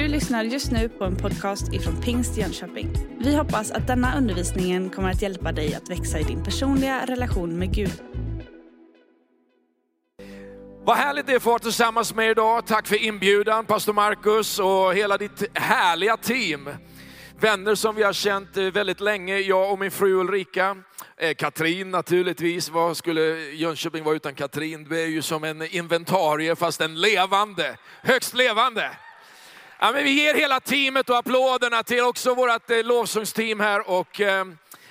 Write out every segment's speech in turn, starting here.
Du lyssnar just nu på en podcast ifrån Pingst Jönköping. Vi hoppas att denna undervisning kommer att hjälpa dig att växa i din personliga relation med Gud. Vad härligt det är att få vara tillsammans med er idag. Tack för inbjudan, pastor Markus och hela ditt härliga team. Vänner som vi har känt eh, väldigt länge, jag och min fru Ulrika. Eh, Katrin naturligtvis, vad skulle Jönköping vara utan Katrin? Du är ju som en inventarie fast en levande, högst levande. Ja, men vi ger hela teamet och applåderna till också vårt eh, lovsångsteam här. Och, eh,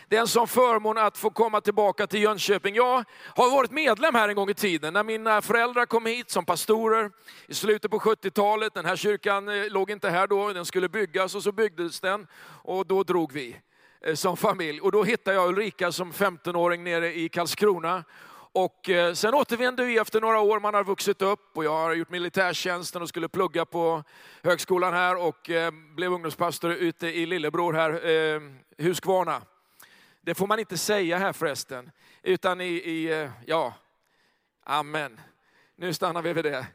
det är en sån förmån att få komma tillbaka till Jönköping. Jag har varit medlem här en gång i tiden. När mina föräldrar kom hit som pastorer i slutet på 70-talet. Den här kyrkan eh, låg inte här då, den skulle byggas och så byggdes den. Och då drog vi eh, som familj. Och då hittade jag Ulrika som 15-åring nere i Karlskrona. Och eh, sen återvände vi efter några år, man har vuxit upp och jag har gjort militärtjänsten och skulle plugga på högskolan här och eh, blev ungdomspastor ute i Lillebror här, eh, Huskvarna. Det får man inte säga här förresten. Utan i, i ja, amen. Nu stannar vi vid det.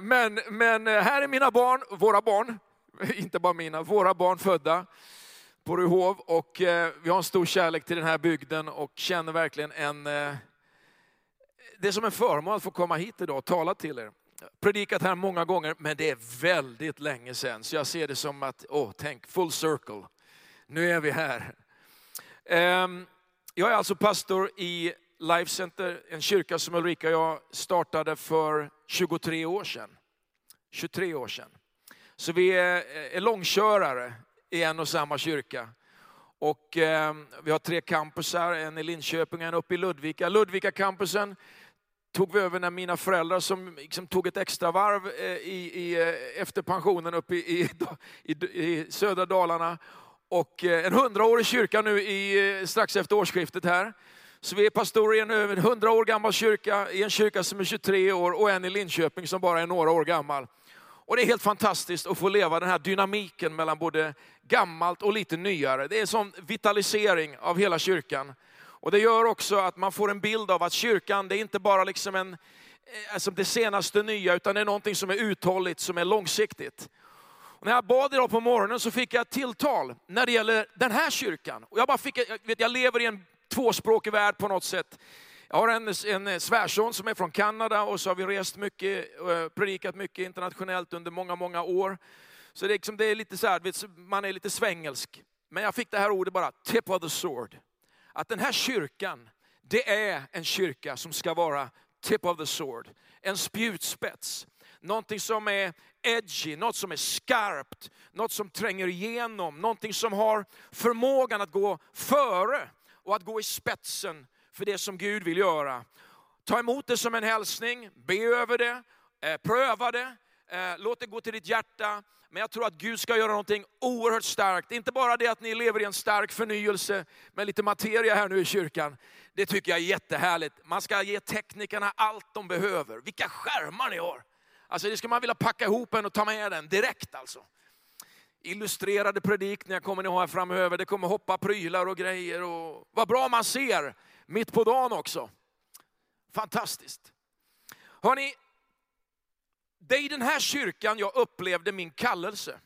Men, men här är mina barn, våra barn, inte bara mina, våra barn födda på Ryhov. Och eh, vi har en stor kärlek till den här bygden och känner verkligen en... Eh, det är som en förmån att få komma hit idag och tala till er. Predikat här många gånger, men det är väldigt länge sedan. Så jag ser det som att, åh, tänk, full circle. Nu är vi här. Eh, jag är alltså pastor i Life Center, en kyrka som Ulrika och jag startade för 23 år sedan. 23 år sedan. Så vi är eh, långkörare i en och samma kyrka. Och eh, vi har tre campusar, en i Linköping och en uppe i Ludvika. Ludvika campusen tog vi över när mina föräldrar som liksom tog ett extra varv eh, i, i, eh, efter pensionen uppe i, i, i södra Dalarna och eh, en hundraårig kyrka nu i, eh, strax efter årsskiftet här. Så vi är pastorer i en över 100 år gammal kyrka, i en kyrka som är 23 år och en i Linköping som bara är några år gammal. Och det är helt fantastiskt att få leva den här dynamiken mellan både gammalt och lite nyare. Det är en sån vitalisering av hela kyrkan. Och det gör också att man får en bild av att kyrkan, det är inte bara liksom en, eh, alltså det senaste nya, utan det är någonting som är uthålligt, som är långsiktigt. Och när jag bad idag på morgonen så fick jag ett tilltal när det gäller den här kyrkan. Och jag, bara fick, jag, vet, jag lever i en tvåspråkig värld på något sätt. Jag har en, en svärson som är från Kanada och så har vi rest mycket, eh, predikat mycket internationellt under många, många år. Så det är, liksom, det är lite så här, man är lite svängelsk. Men jag fick det här ordet bara, tip of the sword. Att den här kyrkan, det är en kyrka som ska vara tip of the sword. En spjutspets. Någonting som är edgy, något som är skarpt, något som tränger igenom, någonting som har förmågan att gå före och att gå i spetsen för det som Gud vill göra. Ta emot det som en hälsning, be över det, eh, pröva det, eh, låt det gå till ditt hjärta. Men jag tror att Gud ska göra någonting oerhört starkt. Inte bara det att ni lever i en stark förnyelse med lite materia här nu i kyrkan. Det tycker jag är jättehärligt. Man ska ge teknikerna allt de behöver. Vilka skärmar ni har! Alltså det ska man vilja packa ihop en och ta med den direkt alltså. Illustrerade predikningar kommer ni ha här framöver. Det kommer hoppa prylar och grejer. Och vad bra man ser mitt på dagen också. Fantastiskt. Hörrni, det är i den här kyrkan jag upplevde min kallelse.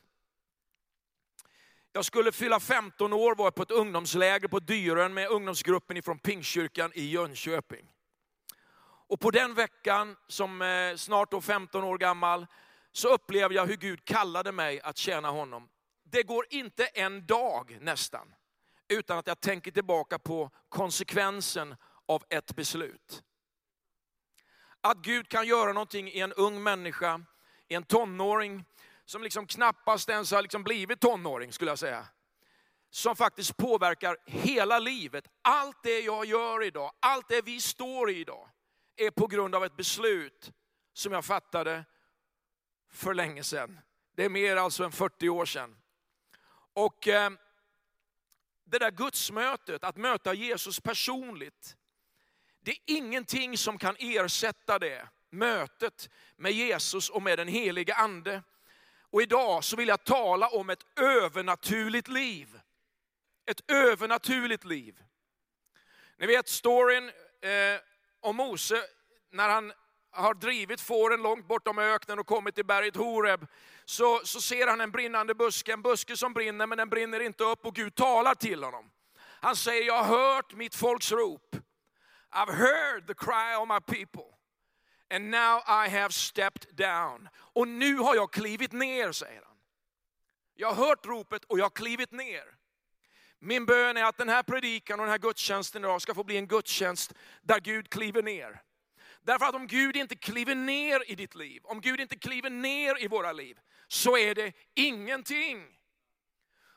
Jag skulle fylla 15 år, var på ett ungdomsläger på Dyrön med ungdomsgruppen ifrån Pingstkyrkan i Jönköping. Och på den veckan, som eh, snart då 15 år gammal, så upplevde jag hur Gud kallade mig att tjäna honom. Det går inte en dag nästan, utan att jag tänker tillbaka på konsekvensen av ett beslut. Att Gud kan göra någonting i en ung människa, i en tonåring, som liksom knappast ens har liksom blivit tonåring skulle jag säga. Som faktiskt påverkar hela livet. Allt det jag gör idag, allt det vi står i idag är på grund av ett beslut som jag fattade för länge sedan. Det är mer alltså än 40 år sedan. Och eh, det där gudsmötet, att möta Jesus personligt, det är ingenting som kan ersätta det. Mötet med Jesus och med den helige ande. Och idag så vill jag tala om ett övernaturligt liv. Ett övernaturligt liv. Ni vet storyn eh, om Mose, när han har drivit fåren långt bortom öknen och kommit till berget Horeb, så, så ser han en brinnande buske, en buske som brinner men den brinner inte upp och Gud talar till honom. Han säger, jag har hört mitt folks rop. I've heard the cry of my people. And now I have stepped down. Och nu har jag klivit ner, säger han. Jag har hört ropet och jag har klivit ner. Min bön är att den här predikan och den här gudstjänsten idag ska få bli en gudstjänst där Gud kliver ner. Därför att om Gud inte kliver ner i ditt liv, om Gud inte kliver ner i våra liv, så är det ingenting.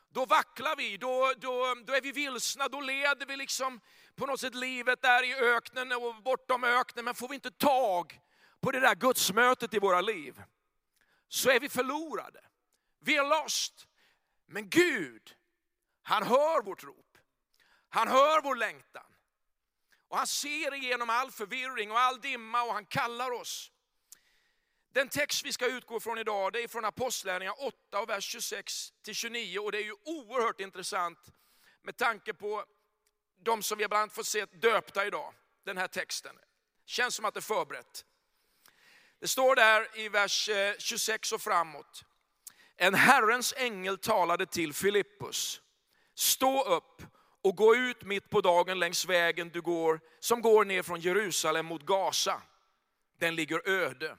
Då vacklar vi, då, då, då är vi vilsna, då leder vi liksom på något sätt livet där i öknen och bortom öknen. Men får vi inte tag på det där gudsmötet i våra liv, så är vi förlorade. Vi är lost. Men Gud, han hör vårt rop. Han hör vår längtan. Och han ser igenom all förvirring och all dimma och han kallar oss. Den text vi ska utgå från idag det är från Apostlagärningarna 8 och vers 26 till 29 och det är ju oerhört intressant med tanke på de som vi bland annat fått se döpta idag. Den här texten. Känns som att det är förberett. Det står där i vers eh, 26 och framåt. En Herrens ängel talade till Filippus. Stå upp och gå ut mitt på dagen längs vägen du går, som går ner från Jerusalem mot Gaza. Den ligger öde.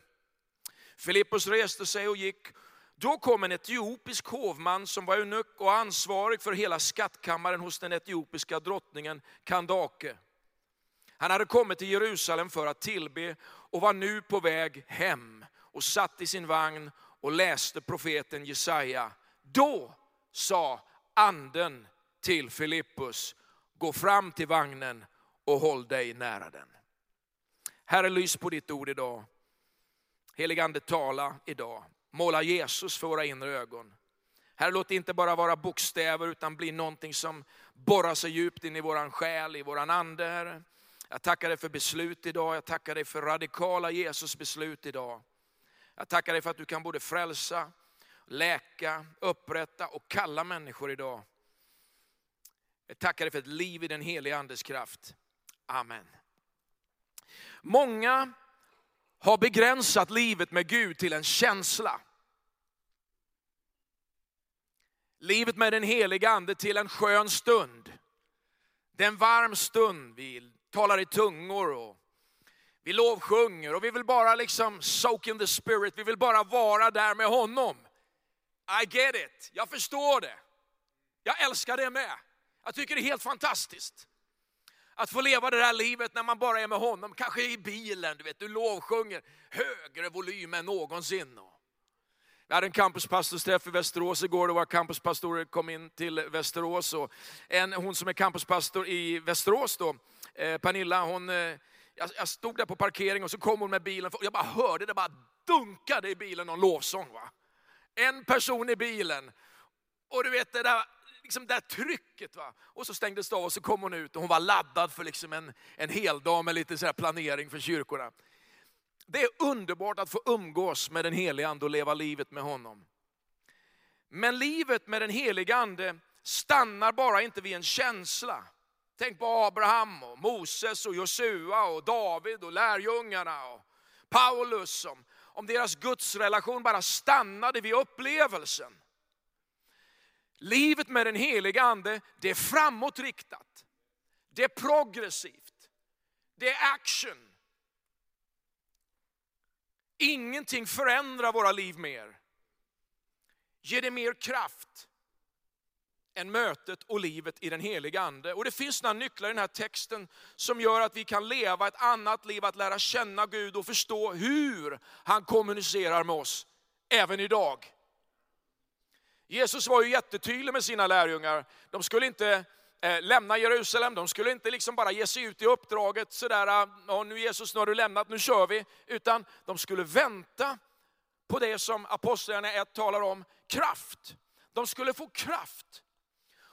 Filippus reste sig och gick. Då kom en etiopisk hovman som var eunuck och ansvarig för hela skattkammaren hos den etiopiska drottningen Kandake. Han hade kommit till Jerusalem för att tillbe och var nu på väg hem och satt i sin vagn och läste profeten Jesaja. Då sa anden till Filippus, gå fram till vagnen och håll dig nära den. Herre, lys på ditt ord idag. Helige Ande, tala idag. Måla Jesus för våra inre ögon. Herre, låt det inte bara vara bokstäver utan bli någonting som borrar sig djupt in i våran själ, i våran ande, Herre. Jag tackar dig för beslut idag, jag tackar dig för radikala Jesus beslut idag. Jag tackar dig för att du kan både frälsa, läka, upprätta och kalla människor idag. Jag tackar dig för ett liv i den heliga Andes kraft. Amen. Många har begränsat livet med Gud till en känsla. Livet med den heliga Ande till en skön stund. Det är en varm stund, vi talar i tungor och vi lovsjunger och vi vill bara liksom soak in the spirit, vi vill bara vara där med honom. I get it, jag förstår det. Jag älskar det med. Jag tycker det är helt fantastiskt. Att få leva det där livet när man bara är med honom, kanske i bilen, du vet, du lovsjunger högre volym än någonsin. Vi hade en campuspastorsträff i Västerås igår, det var campuspastorer kom in till Västerås. Och en, hon som är campuspastor i Västerås då, eh, Pernilla, hon, eh, jag, stod där på parkeringen, och så kom hon med bilen, och jag bara hörde det bara dunkade i bilen någon lovsång. Va? En person i bilen, och du vet det där liksom det där trycket. Va? Och så stängdes det av och så kom hon ut och hon var laddad för liksom en, en hel dag med lite så planering för kyrkorna. Det är underbart att få umgås med den helige ande och leva livet med honom. Men livet med den helige ande stannar bara inte vid en känsla. Tänk på Abraham, och Moses, och Josua, och David och lärjungarna och Paulus. Om, om deras gudsrelation bara stannade vid upplevelsen. Livet med den heliga ande, det är framåtriktat. Det är progressivt. Det är action. Ingenting förändrar våra liv mer. Ger det mer kraft än mötet och livet i den heliga ande. Och det finns några nycklar i den här texten som gör att vi kan leva ett annat liv, att lära känna Gud och förstå hur han kommunicerar med oss, även idag. Jesus var ju jättetydlig med sina lärjungar. De skulle inte eh, lämna Jerusalem, de skulle inte liksom bara ge sig ut i uppdraget sådär, oh, nu Jesus, nu har du lämnat, nu kör vi. Utan de skulle vänta på det som Apostlagärningarna 1 talar om, kraft. De skulle få kraft.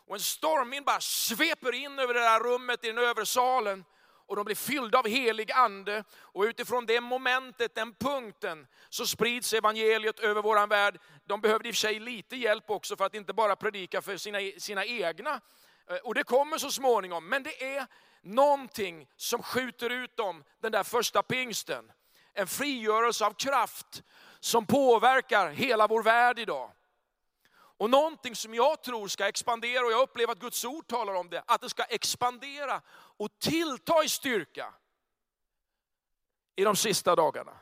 Och en stormvind bara sveper in över det där rummet i den övre salen och de blir fyllda av helig ande. Och utifrån det momentet, den punkten, så sprids evangeliet över vår värld. De behövde i och för sig lite hjälp också för att inte bara predika för sina, sina egna. Eh, och det kommer så småningom, men det är någonting som skjuter ut dem den där första pingsten. En frigörelse av kraft som påverkar hela vår värld idag. Och någonting som jag tror ska expandera, och jag upplever att Guds ord talar om det, att det ska expandera och tillta i styrka i de sista dagarna.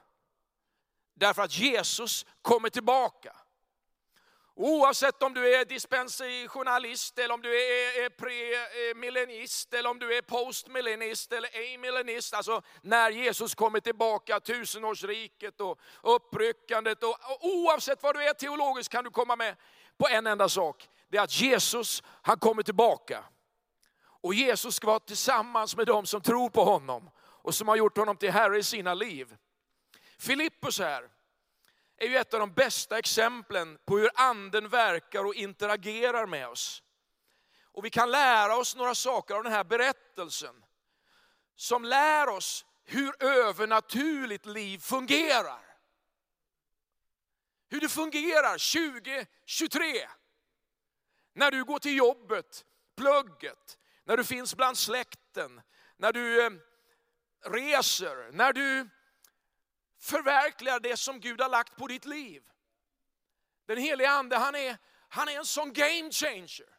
Därför att Jesus kommer tillbaka. Oavsett om du är dispensationalist, eller om du är premillenist, eller om du är postmillenist eller amillenist. Alltså när Jesus kommer tillbaka, tusenårsriket och uppryckandet. Och, och oavsett vad du är teologiskt kan du komma med på en enda sak. Det är att Jesus, han kommer tillbaka. Och Jesus ska vara tillsammans med dem som tror på honom och som har gjort honom till Herre i sina liv. Filippus här är ju ett av de bästa exemplen på hur anden verkar och interagerar med oss. Och vi kan lära oss några saker av den här berättelsen som lär oss hur övernaturligt liv fungerar. Hur det fungerar 2023. När du går till jobbet, plugget, när du finns bland släkten, när du eh, reser, när du förverkligar det som Gud har lagt på ditt liv. Den helige ande, han är, han är en sån game changer.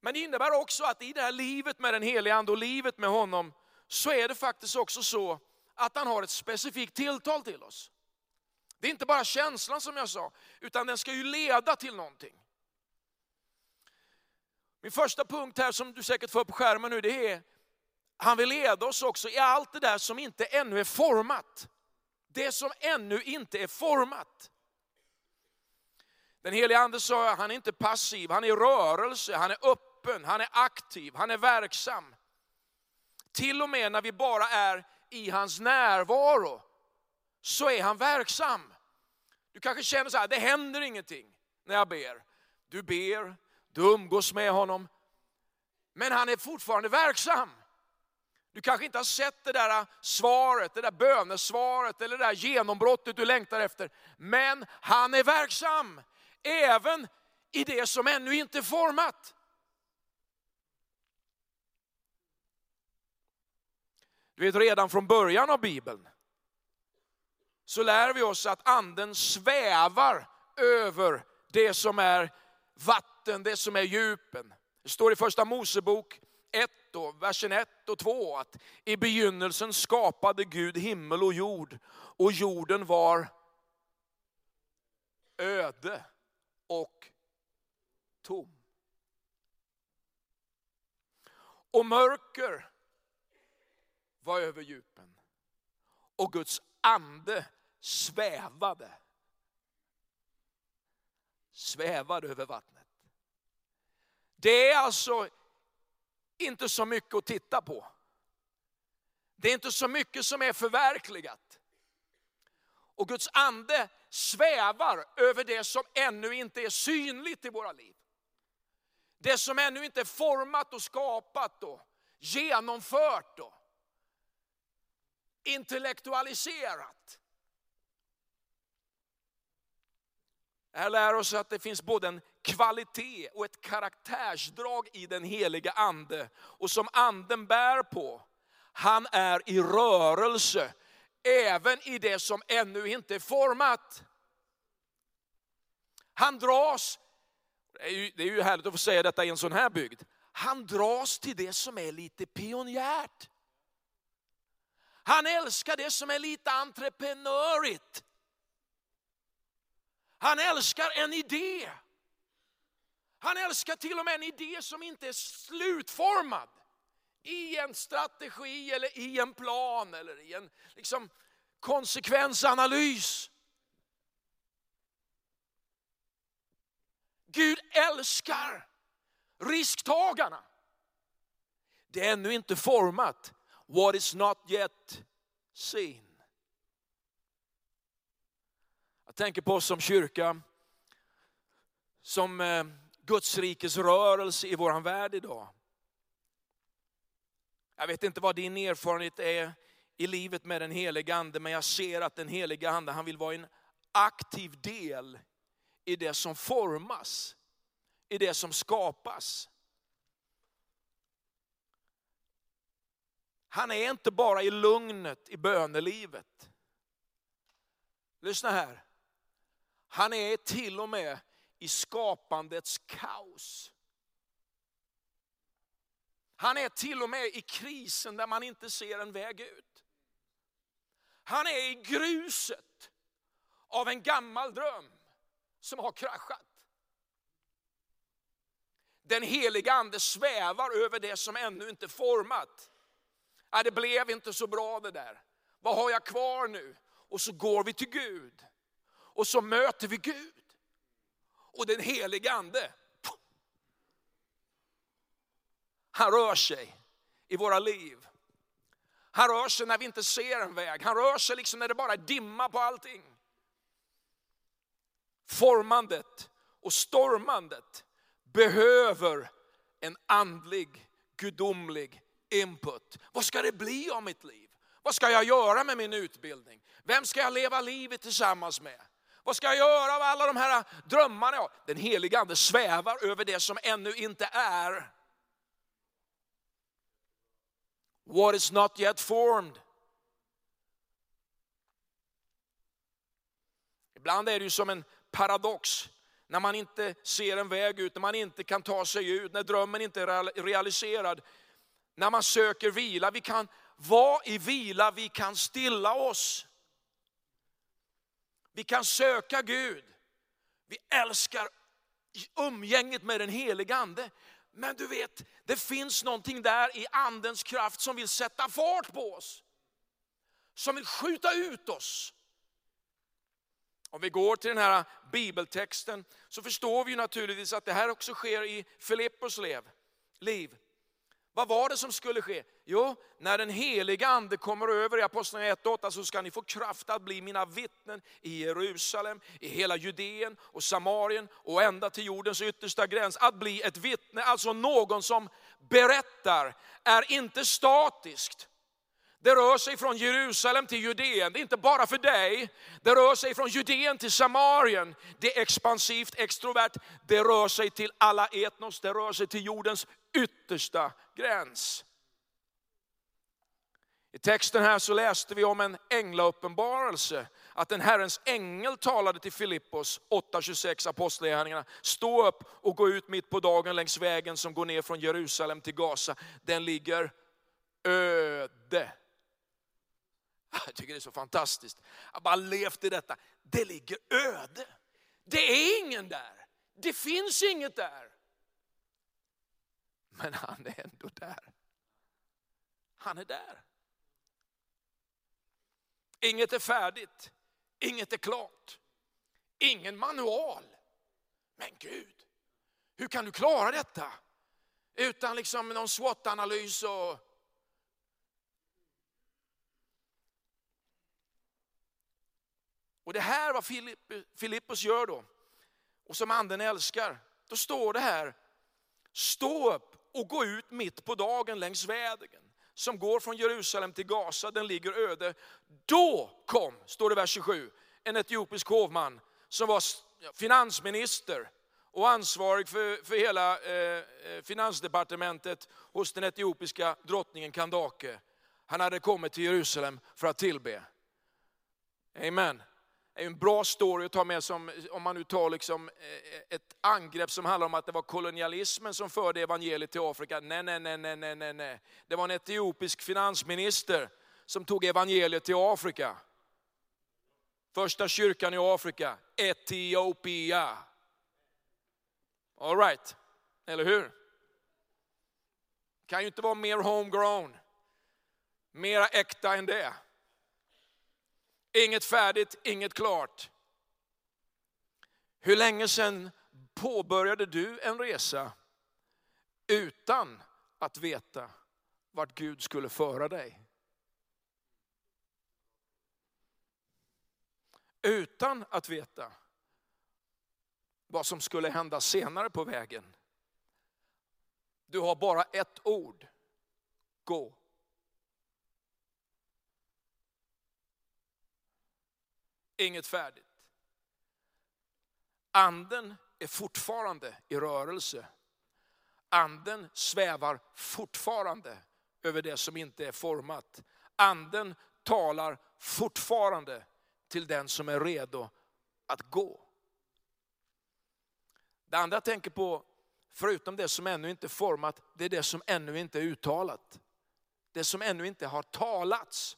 Men det innebär också att i det här livet med den helige ande och livet med honom, så är det faktiskt också så att han har ett specifikt tilltal till oss. Det är inte bara känslan som jag sa, utan den ska ju leda till någonting. Min första punkt här som du säkert får på skärmen nu, det är han vill leda oss också i allt det där som inte ännu är format. Det som ännu inte är format. Den helige ande sa, han är inte passiv, han är i rörelse, han är öppen, han är aktiv, han är verksam. Till och med när vi bara är i hans närvaro så är han verksam. Du kanske känner så här, det händer ingenting när jag ber. Du ber, du umgås med honom, men han är fortfarande verksam. Du kanske inte har sett det där svaret, det där bönesvaret eller det där genombrottet du längtar efter. Men han är verksam, även i det som ännu inte är format. Du vet redan från början av Bibeln så lär vi oss att anden svävar över det som är vatten, det som är djupen. Det står i första Mosebok 1 då, versen 1 och 2 att i begynnelsen skapade Gud himmel och jord och jorden var öde och tom. Och mörker var över djupen och Guds ande svävade. Svävade över vattnet. Det är alltså inte så mycket att titta på. Det är inte så mycket som är förverkligat. Och Guds ande svävar över det som ännu inte är synligt i våra liv. Det som ännu inte är format och skapat och genomfört och intellektualiserat. Det här lär oss att det finns både en kvalitet och ett karaktärsdrag i den heliga ande. Och som anden bär på, han är i rörelse även i det som ännu inte är format. Han dras, det är, ju, det är ju härligt att få säga detta i en sån här bygd, han dras till det som är lite pionjärt. Han älskar det som är lite entreprenörigt. Han älskar en idé. Han älskar till och med en idé som inte är slutformad i en strategi eller i en plan eller i en liksom, konsekvensanalys. Gud älskar risktagarna. Det är ännu inte format. What is not yet seen. Jag tänker på oss som kyrka, som eh, Guds rikes rörelse i vår värld idag. Jag vet inte vad din erfarenhet är i livet med den heliga ande, men jag ser att den heliga ande, han vill vara en aktiv del i det som formas, i det som skapas. Han är inte bara i lugnet i bönelivet. Lyssna här. Han är till och med i skapandets kaos. Han är till och med i krisen där man inte ser en väg ut. Han är i gruset av en gammal dröm som har kraschat. Den heliga ande svävar över det som ännu inte format. Ja, det blev inte så bra det där. Vad har jag kvar nu? Och så går vi till Gud. Och så möter vi Gud. Och den heliga ande, han rör sig i våra liv. Han rör sig när vi inte ser en väg. Han rör sig liksom när det bara är dimma på allting. Formandet och stormandet behöver en andlig, gudomlig input. Vad ska det bli av mitt liv? Vad ska jag göra med min utbildning? Vem ska jag leva livet tillsammans med? Vad ska jag göra av alla de här drömmarna? Den heliga ande svävar över det som ännu inte är. What is not yet formed. Ibland är det ju som en paradox när man inte ser en väg ut, när man inte kan ta sig ut, när drömmen inte är realiserad. När man söker vila, vi kan vara i vila, vi kan stilla oss. Vi kan söka Gud. Vi älskar umgänget med den heliga ande. Men du vet, det finns någonting där i andens kraft som vill sätta fart på oss. Som vill skjuta ut oss. Om vi går till den här bibeltexten så förstår vi naturligtvis att det här också sker i Filippos liv. Vad var det som skulle ske? Jo, när den heliga ande kommer över i Apostlagärningarna 1 8 så ska ni få kraft att bli mina vittnen i Jerusalem, i hela Judeen och Samarien och ända till jordens yttersta gräns. Att bli ett vittne, alltså någon som berättar, är inte statiskt. Det rör sig från Jerusalem till Judeen. Det är inte bara för dig. Det rör sig från Judeen till Samarien. Det är expansivt, extrovert. Det rör sig till alla etnos. Det rör sig till jordens yttersta gräns. I texten här så läste vi om en änglauppenbarelse. Att en Herrens ängel talade till Filippos, 8.26 apostlagärningarna. Stå upp och gå ut mitt på dagen längs vägen som går ner från Jerusalem till Gaza. Den ligger öde. Jag tycker det är så fantastiskt. Jag har bara levt i detta. Det ligger öde. Det är ingen där. Det finns inget där. Men han är ändå där. Han är där. Inget är färdigt. Inget är klart. Ingen manual. Men Gud, hur kan du klara detta? Utan liksom någon SWOT-analys och Och det här vad Filippus gör då, och som anden älskar. Då står det här, stå upp och gå ut mitt på dagen längs vägen som går från Jerusalem till Gaza, den ligger öde. Då kom, står det i vers 27, en etiopisk hovman som var finansminister och ansvarig för, för hela eh, eh, finansdepartementet hos den etiopiska drottningen Kandake. Han hade kommit till Jerusalem för att tillbe. Amen är en bra story att ta med som, om man nu tar liksom eh, ett angrepp som handlar om att det var kolonialismen som förde evangeliet till Afrika. Nej, nej, nej, nej, nej, nej. Det var en etiopisk finansminister som tog evangeliet till Afrika. Första kyrkan i Afrika, Etiopia. All right, eller hur? Kan ju inte vara mer homegrown, mera äkta än det. Inget färdigt, inget klart. Hur länge sedan påbörjade du en resa utan att veta vart Gud skulle föra dig? Utan att veta vad som skulle hända senare på vägen. Du har bara ett ord. Gå. Inget färdigt. Anden är fortfarande i rörelse. Anden svävar fortfarande över det som inte är format. Anden talar fortfarande till den som är redo att gå. Det andra jag tänker på, förutom det som ännu inte är format, det är det som ännu inte är uttalat. Det som ännu inte har talats.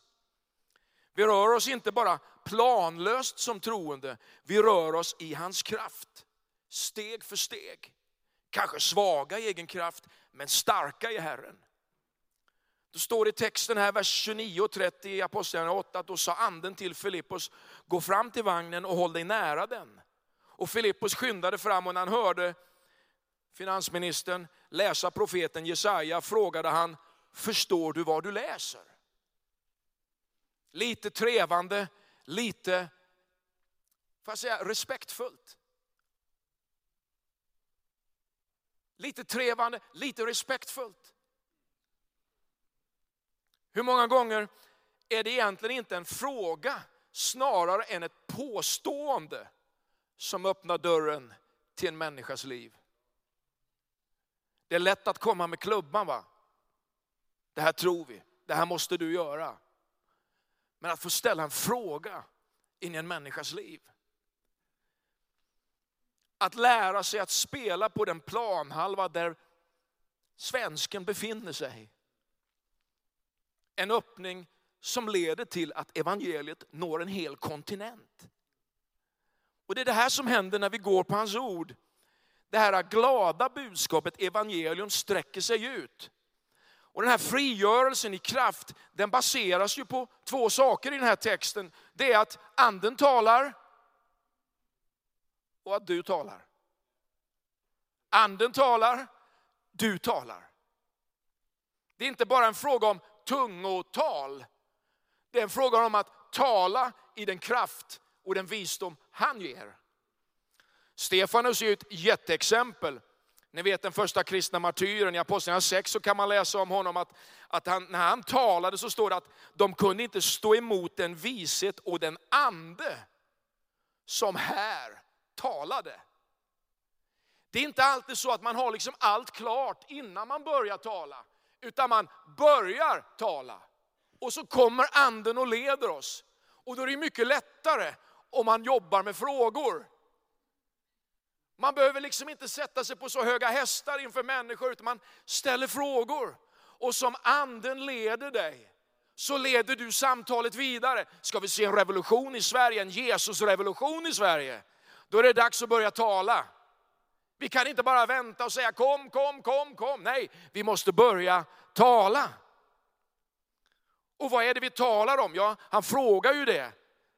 Vi rör oss inte bara planlöst som troende, vi rör oss i hans kraft. Steg för steg. Kanske svaga i egen kraft, men starka i Herren. Då står det i texten här, vers 29 och 30 i Apostlagärningarna 8, att då sa anden till Filippos, gå fram till vagnen och håll dig nära den. Och Filippos skyndade fram och när han hörde finansministern läsa profeten Jesaja frågade han, förstår du vad du läser? Lite trevande, lite, får jag säga, respektfullt. Lite trevande, lite respektfullt. Hur många gånger är det egentligen inte en fråga snarare än ett påstående som öppnar dörren till en människas liv? Det är lätt att komma med klubban va? Det här tror vi, det här måste du göra. Men att få ställa en fråga in i en människas liv. Att lära sig att spela på den planhalva där svensken befinner sig. En öppning som leder till att evangeliet når en hel kontinent. Och Det är det här som händer när vi går på hans ord. Det här glada budskapet, evangelium, sträcker sig ut. Och den här frigörelsen i kraft, den baseras ju på två saker i den här texten. Det är att anden talar och att du talar. Anden talar, du talar. Det är inte bara en fråga om tungotal. Det är en fråga om att tala i den kraft och den visdom han ger. Stefanus är ju ett jätteexempel. Ni vet den första kristna martyren, i Apostlagärningarna 6 så kan man läsa om honom att, att han, när han talade så står det att de kunde inte stå emot den vishet och den ande som här talade. Det är inte alltid så att man har liksom allt klart innan man börjar tala, utan man börjar tala. Och så kommer anden och leder oss. Och då är det mycket lättare om man jobbar med frågor. Man behöver liksom inte sätta sig på så höga hästar inför människor, utan man ställer frågor. Och som anden leder dig, så leder du samtalet vidare. Ska vi se en revolution i Sverige, en Jesusrevolution i Sverige, då är det dags att börja tala. Vi kan inte bara vänta och säga kom, kom, kom, kom. Nej, vi måste börja tala. Och vad är det vi talar om? Ja, han frågar ju det.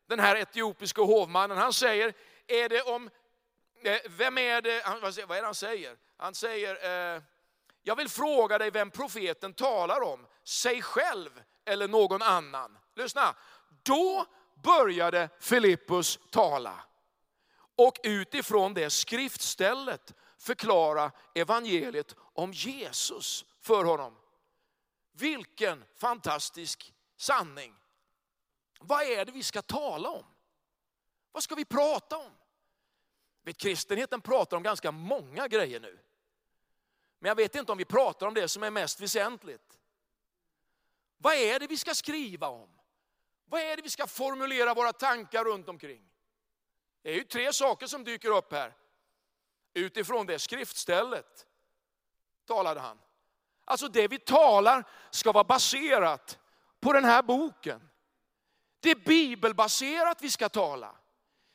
Den här etiopiska hovmannen, han säger, är det om Eh, vem är det, vad är det han säger? Han säger, eh, jag vill fråga dig vem profeten talar om, sig själv eller någon annan. Lyssna, då började Filippus tala. Och utifrån det skriftstället förklara evangeliet om Jesus för honom. Vilken fantastisk sanning. Vad är det vi ska tala om? Vad ska vi prata om? Vet, kristenheten pratar om ganska många grejer nu. Men jag vet inte om vi pratar om det som är mest väsentligt. Vad är det vi ska skriva om? Vad är det vi ska formulera våra tankar runt omkring? Det är ju tre saker som dyker upp här. Utifrån det skriftstället talade han. Alltså det vi talar ska vara baserat på den här boken. Det är bibelbaserat vi ska tala.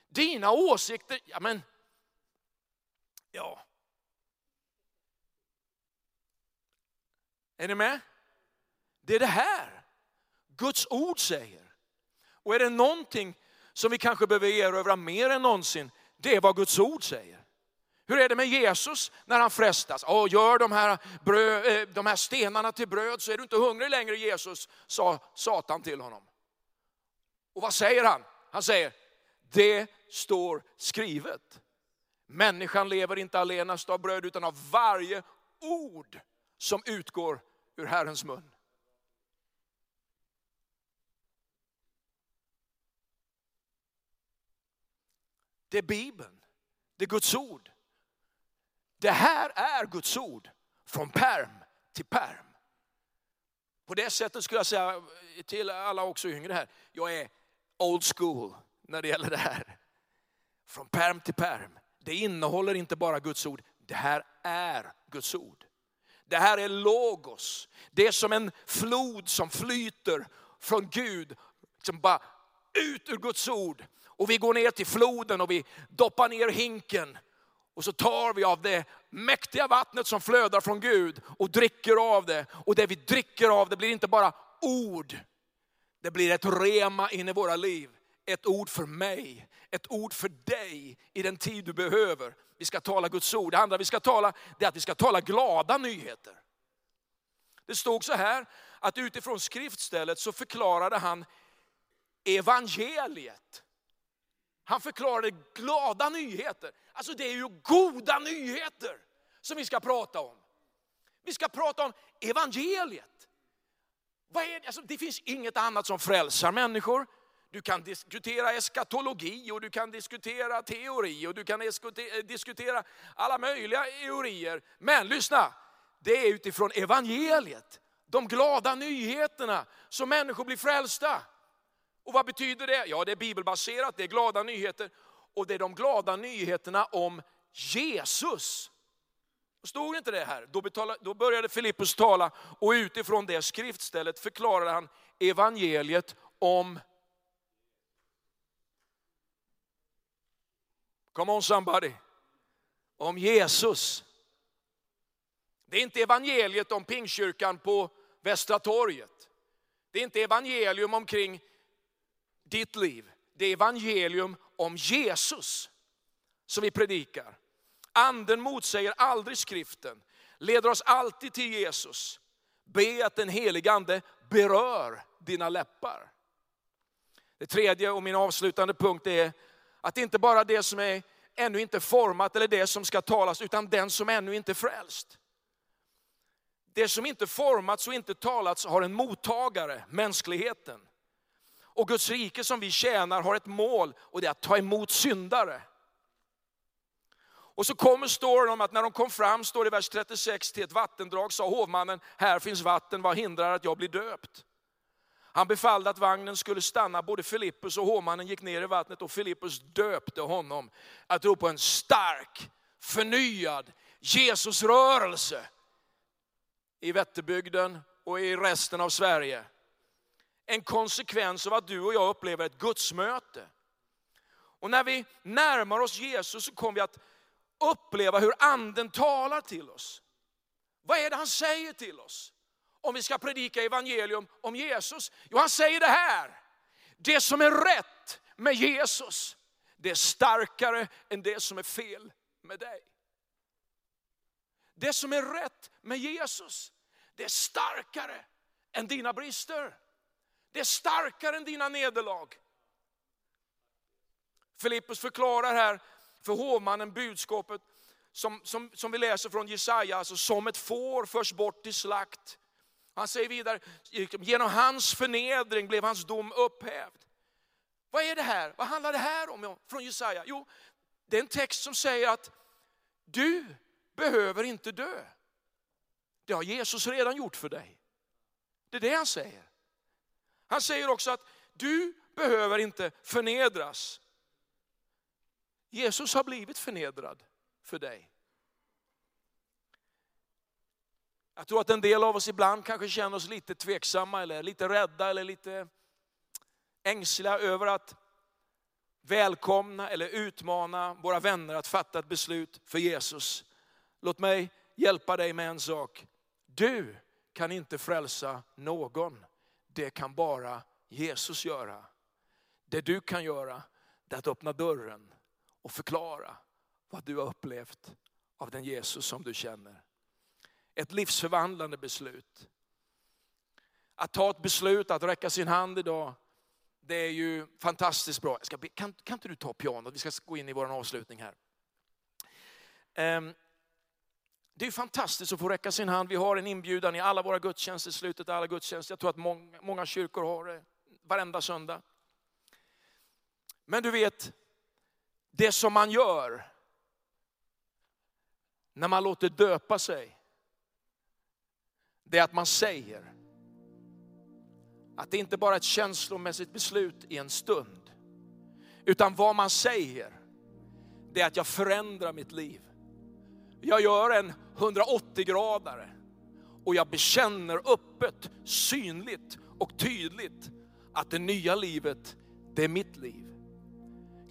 Dina åsikter, ja men Ja. Är ni med? Det är det här Guds ord säger. Och är det någonting som vi kanske behöver erövra mer än någonsin, det är vad Guds ord säger. Hur är det med Jesus när han frestas? Oh, gör de här, bröd, eh, de här stenarna till bröd så är du inte hungrig längre Jesus, sa Satan till honom. Och vad säger han? Han säger, det står skrivet. Människan lever inte allenast av bröd utan av varje ord som utgår ur Herrens mun. Det är Bibeln, det är Guds ord. Det här är Guds ord från perm till perm. På det sättet skulle jag säga till alla också yngre här, jag är old school när det gäller det här. Från perm till perm. Det innehåller inte bara Guds ord, det här är Guds ord. Det här är logos. Det är som en flod som flyter från Gud, som bara ut ur Guds ord. Och vi går ner till floden och vi doppar ner hinken. Och så tar vi av det mäktiga vattnet som flödar från Gud och dricker av det. Och det vi dricker av det blir inte bara ord. Det blir ett rema in i våra liv. Ett ord för mig, ett ord för dig i den tid du behöver. Vi ska tala Guds ord. Det andra vi ska tala, det är att vi ska tala glada nyheter. Det stod så här, att utifrån skriftstället så förklarade han evangeliet. Han förklarade glada nyheter. Alltså det är ju goda nyheter som vi ska prata om. Vi ska prata om evangeliet. Vad är det? Alltså, det finns inget annat som frälsar människor. Du kan diskutera eskatologi och du kan diskutera teori och du kan eh, diskutera alla möjliga teorier. Men lyssna, det är utifrån evangeliet, de glada nyheterna, som människor blir frälsta. Och vad betyder det? Ja, det är bibelbaserat, det är glada nyheter. Och det är de glada nyheterna om Jesus. Stod inte det här? Då, betala, då började Filippus tala och utifrån det skriftstället förklarade han evangeliet om Come on somebody. Om Jesus. Det är inte evangeliet om Pingstkyrkan på Västra torget. Det är inte evangelium omkring ditt liv. Det är evangelium om Jesus som vi predikar. Anden motsäger aldrig skriften, leder oss alltid till Jesus. Be att den helige ande berör dina läppar. Det tredje och min avslutande punkt är att det inte bara är det som är ännu inte format eller det som ska talas, utan den som ännu inte är frälst. Det som inte formats och inte talats har en mottagare, mänskligheten. Och Guds rike som vi tjänar har ett mål och det är att ta emot syndare. Och så kommer storyn om att när de kom fram, står det i vers 36, till ett vattendrag sa hovmannen, här finns vatten, vad hindrar att jag blir döpt? Han befallde att vagnen skulle stanna, både Filippus och hovmannen gick ner i vattnet och Filippus döpte honom. Att tro på en stark, förnyad Jesusrörelse i Vätterbygden och i resten av Sverige. En konsekvens av att du och jag upplever ett gudsmöte. Och när vi närmar oss Jesus så kommer vi att uppleva hur anden talar till oss. Vad är det han säger till oss? Om vi ska predika evangelium om Jesus. Jo, han säger det här. Det som är rätt med Jesus, det är starkare än det som är fel med dig. Det som är rätt med Jesus, det är starkare än dina brister. Det är starkare än dina nederlag. Filippus förklarar här för hovmannen budskapet som, som, som vi läser från Jesaja, alltså som ett får förs bort till slakt. Han säger vidare, liksom, genom hans förnedring blev hans dom upphävd. Vad är det här? Vad handlar det här om från Jesaja? Jo, det är en text som säger att du behöver inte dö. Det har Jesus redan gjort för dig. Det är det han säger. Han säger också att du behöver inte förnedras. Jesus har blivit förnedrad för dig. Jag tror att en del av oss ibland kanske känner oss lite tveksamma eller lite rädda eller lite ängsliga över att välkomna eller utmana våra vänner att fatta ett beslut för Jesus. Låt mig hjälpa dig med en sak. Du kan inte frälsa någon. Det kan bara Jesus göra. Det du kan göra är att öppna dörren och förklara vad du har upplevt av den Jesus som du känner. Ett livsförvandlande beslut. Att ta ett beslut, att räcka sin hand idag, det är ju fantastiskt bra. Be, kan, kan inte du ta pianot? Vi ska gå in i vår avslutning här. Um, det är fantastiskt att få räcka sin hand. Vi har en inbjudan i alla våra gudstjänster, slutet av alla gudstjänster. Jag tror att många, många kyrkor har det varenda söndag. Men du vet, det som man gör när man låter döpa sig, det är att man säger, Att det inte bara är ett känslomässigt beslut i en stund. Utan vad man säger, det är att jag förändrar mitt liv. Jag gör en 180-gradare och jag bekänner öppet, synligt och tydligt att det nya livet, det är mitt liv.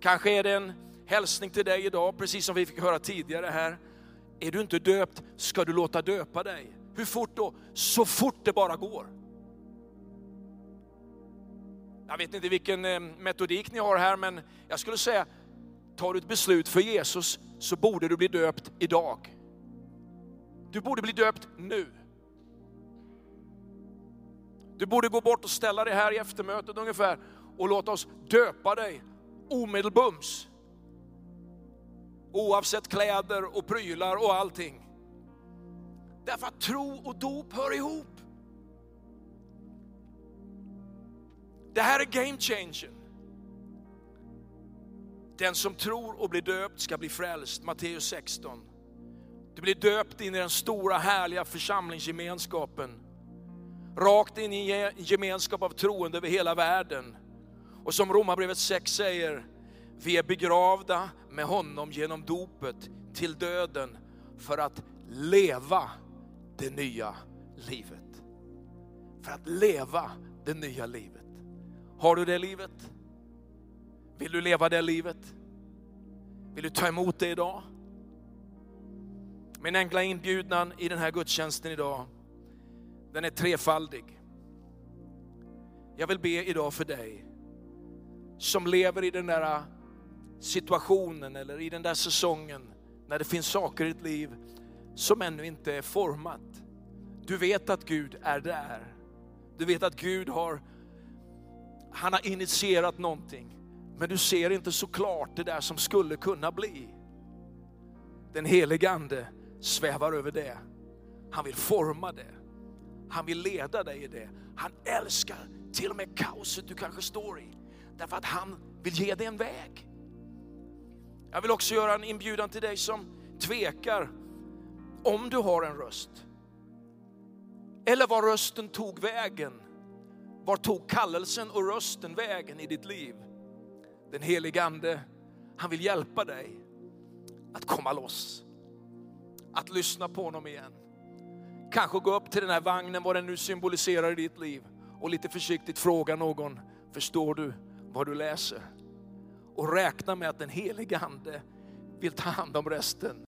Kanske är det en hälsning till dig idag, precis som vi fick höra tidigare här. Är du inte döpt ska du låta döpa dig. Hur fort då? Så fort det bara går. Jag vet inte vilken eh, metodik ni har här, men jag skulle säga, tar du ett beslut för Jesus så borde du bli döpt idag. Du borde bli döpt nu. Du borde gå bort och ställa dig här i eftermötet ungefär och låta oss döpa dig omedelbums. Oavsett kläder och prylar och allting. Därför att tro och dop hör ihop. Det här är game changing. Den som tror och blir döpt ska bli frälst, Matteus 16. Du blir döpt in i den stora härliga församlingsgemenskapen. Rakt in i en gemenskap av troende över hela världen. Och som Romarbrevet 6 säger, vi är begravda med honom genom dopet till döden för att leva det nya livet. För att leva det nya livet. Har du det livet? Vill du leva det livet? Vill du ta emot det idag? Min enkla inbjudan i den här gudstjänsten idag, den är trefaldig. Jag vill be idag för dig som lever i den där situationen eller i den där säsongen när det finns saker i ditt liv som ännu inte är format. Du vet att Gud är där. Du vet att Gud har, han har initierat någonting. Men du ser inte så klart det där som skulle kunna bli. Den helige Ande svävar över det. Han vill forma det. Han vill leda dig i det. Han älskar till och med kaoset du kanske står i. Därför att han vill ge dig en väg. Jag vill också göra en inbjudan till dig som tvekar om du har en röst. Eller var rösten tog vägen. Var tog kallelsen och rösten vägen i ditt liv? Den helige Ande, han vill hjälpa dig att komma loss. Att lyssna på honom igen. Kanske gå upp till den här vagnen, vad den nu symboliserar i ditt liv och lite försiktigt fråga någon, förstår du vad du läser? Och räkna med att den helige Ande vill ta hand om resten.